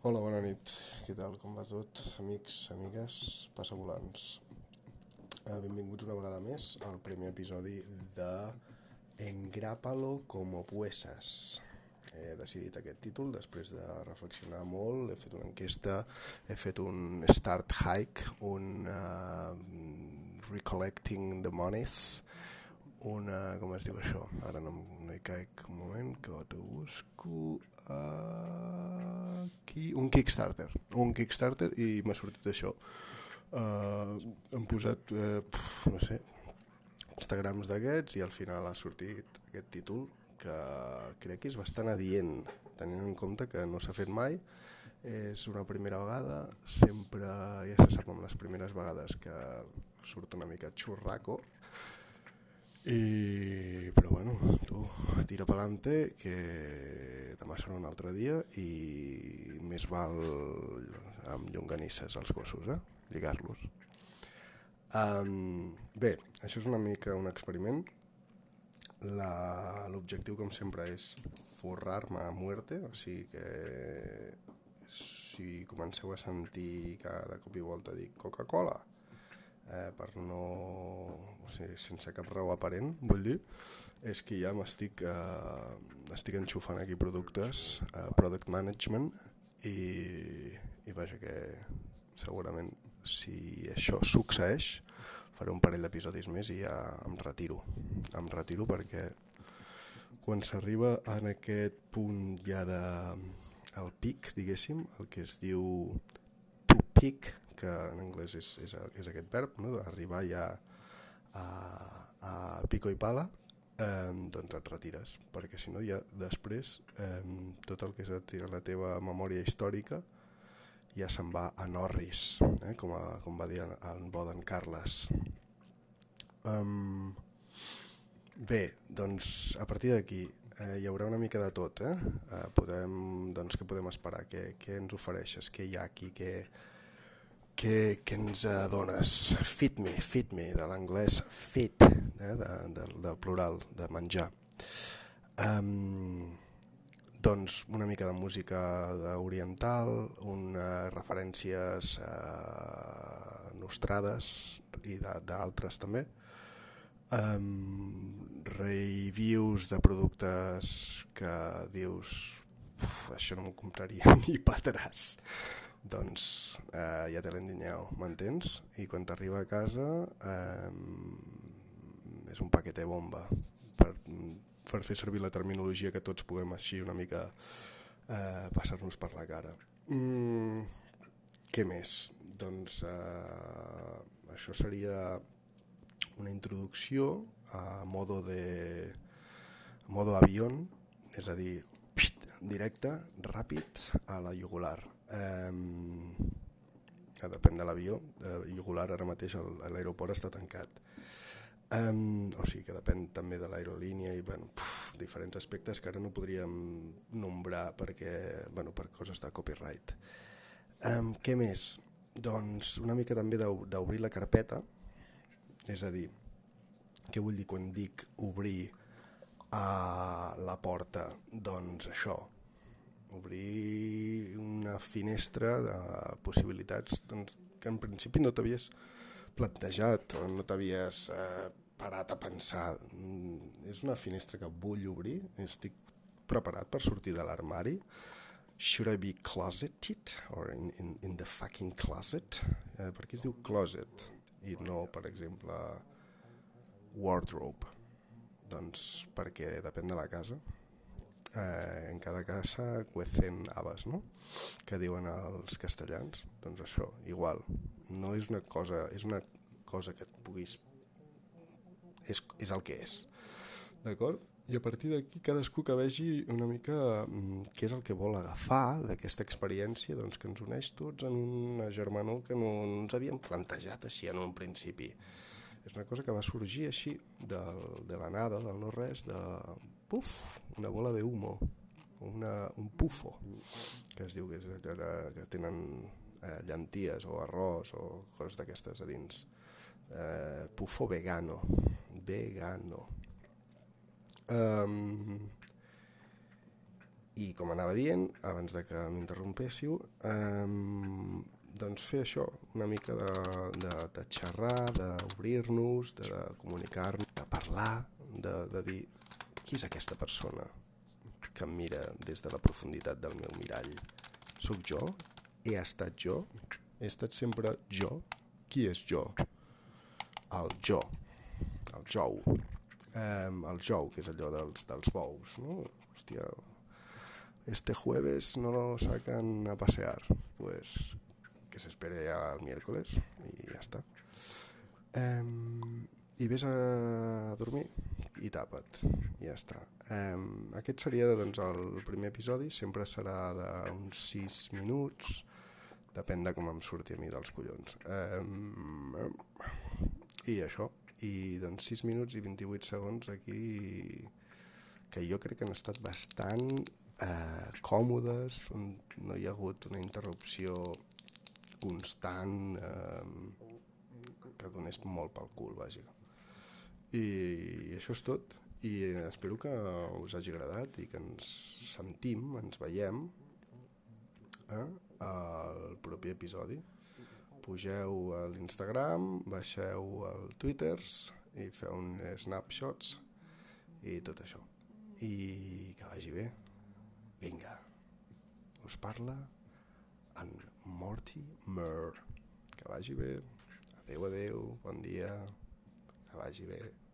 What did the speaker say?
Hola, bona nit. Què tal? Com va tot? Amics, amigues, passavolants. Eh, benvinguts una vegada més al primer episodi de Engrápalo como puesas. He decidit aquest títol després de reflexionar molt, he fet una enquesta, he fet un start hike, un uh, recollecting the monies, una... com es diu això? Ara no, no hi caic un moment, que ho busco... Aquí... Un Kickstarter. Un Kickstarter i m'ha sortit això. Uh, hem posat, uh, pf, no sé, Instagrams d'aquests i al final ha sortit aquest títol que crec que és bastant adient, tenint en compte que no s'ha fet mai, és una primera vegada, sempre ja se sap amb les primeres vegades que surt una mica xurraco, i, però bueno, tu, tira pelante, que demà serà un altre dia i més val amb llonganisses als gossos, eh? lligar-los. Um, bé, això és una mica un experiment. L'objectiu, com sempre, és forrar-me a muerte, o sigui que si comenceu a sentir que de cop i volta dic Coca-Cola, eh, per no... O sigui, sense cap raó aparent, vull dir, és que ja m'estic eh, estic enxufant aquí productes, eh, product management, i, i vaja que segurament si això succeeix faré un parell d'episodis més i ja em retiro. Em retiro perquè quan s'arriba en aquest punt ja de el pic, diguéssim, el que es diu to peak, que en anglès és, és, és aquest verb, no? d'arribar ja a, a pico i pala, eh, doncs et retires, perquè si no ja després eh, tot el que és la teva memòria històrica ja se'n va a Norris, eh? com, a, com va dir en Boden Carles. Um, bé, doncs a partir d'aquí eh, hi haurà una mica de tot. Eh? Eh, podem, doncs, què podem esperar? Què, què ens ofereixes? Què hi ha aquí? Què, què, què ens dones? Fit me, fit me, de l'anglès fit, eh, de, de, del plural, de menjar. Um, doncs una mica de música oriental, unes referències uh, nostrades i d'altres també, um, reviews de productes que dius això no m'ho compraria ni patràs doncs eh, ja te l'endinyeu, m'entens? I quan t'arriba a casa eh, és un paquete bomba per, per fer servir la terminologia que tots puguem així una mica eh, passar-nos per la cara. Mm, què més? Doncs eh, això seria una introducció a modo de modo avión, és a dir, directe, ràpid, a la jugular eh, depèn de l'avió, eh, Igular ara mateix l'aeroport està tancat. Um, o sigui que depèn també de l'aerolínia i bueno, puf, diferents aspectes que ara no podríem nombrar perquè, bueno, per coses de copyright. Um, què més? Doncs una mica també d'obrir la carpeta, és a dir, què vull dir quan dic obrir a la porta? Doncs això, obrir una finestra de possibilitats doncs, que en principi no t'havies plantejat o no t'havies eh, parat a pensar. Mm, és una finestra que vull obrir, estic preparat per sortir de l'armari. Should I be closeted or in, in, in the fucking closet? Eh, per què es diu closet i no, per exemple, wardrobe? Doncs perquè depèn de la casa eh, en cada casa cuecen habas, no? que diuen els castellans. Doncs això, igual. No és una cosa, és una cosa que et puguis... És, és el que és. D'acord? I a partir d'aquí cadascú que vegi una mica mm, què és el que vol agafar d'aquesta experiència doncs, que ens uneix tots en una germanor que no, no ens havíem plantejat així en un principi. És una cosa que va sorgir així, de, de la nada, del no-res, de puf, una bola de humo, una, un pufo, que es diu que, és, que, que tenen eh, llenties o arròs o coses d'aquestes a dins. Eh, pufo vegano, vegano. Um, I com anava dient, abans de que m'interrompéssiu, um, doncs fer això, una mica de, de, de xerrar, d'obrir-nos, de, de comunicar-nos, de parlar, de, de dir qui és aquesta persona que em mira des de la profunditat del meu mirall. Soc jo? He estat jo? He estat sempre jo? Qui és jo? El jo. El jou. Um, el jou, que és allò dels, dels bous, no? Hòstia, este jueves no lo sacan a pasear. Pues que s'espere ja el miércoles i ja està. Um, I vés a dormir i tapa't, i ja està. Um, aquest seria doncs, el primer episodi, sempre serà d'uns 6 minuts, depèn de com em surti a mi dels collons. Um, I això, i doncs 6 minuts i 28 segons aquí que jo crec que han estat bastant eh, còmodes, no hi ha hagut una interrupció constant eh, que donés molt pel cul, vaja. I, això és tot. I espero que us hagi agradat i que ens sentim, ens veiem eh, al proper episodi. Pugeu a l'Instagram, baixeu al Twitters i feu uns snapshots i tot això. I que vagi bé. Vinga, us parla en Morty Mur. Que vagi bé. Adeu, adeu, bon dia. Que vagi bé.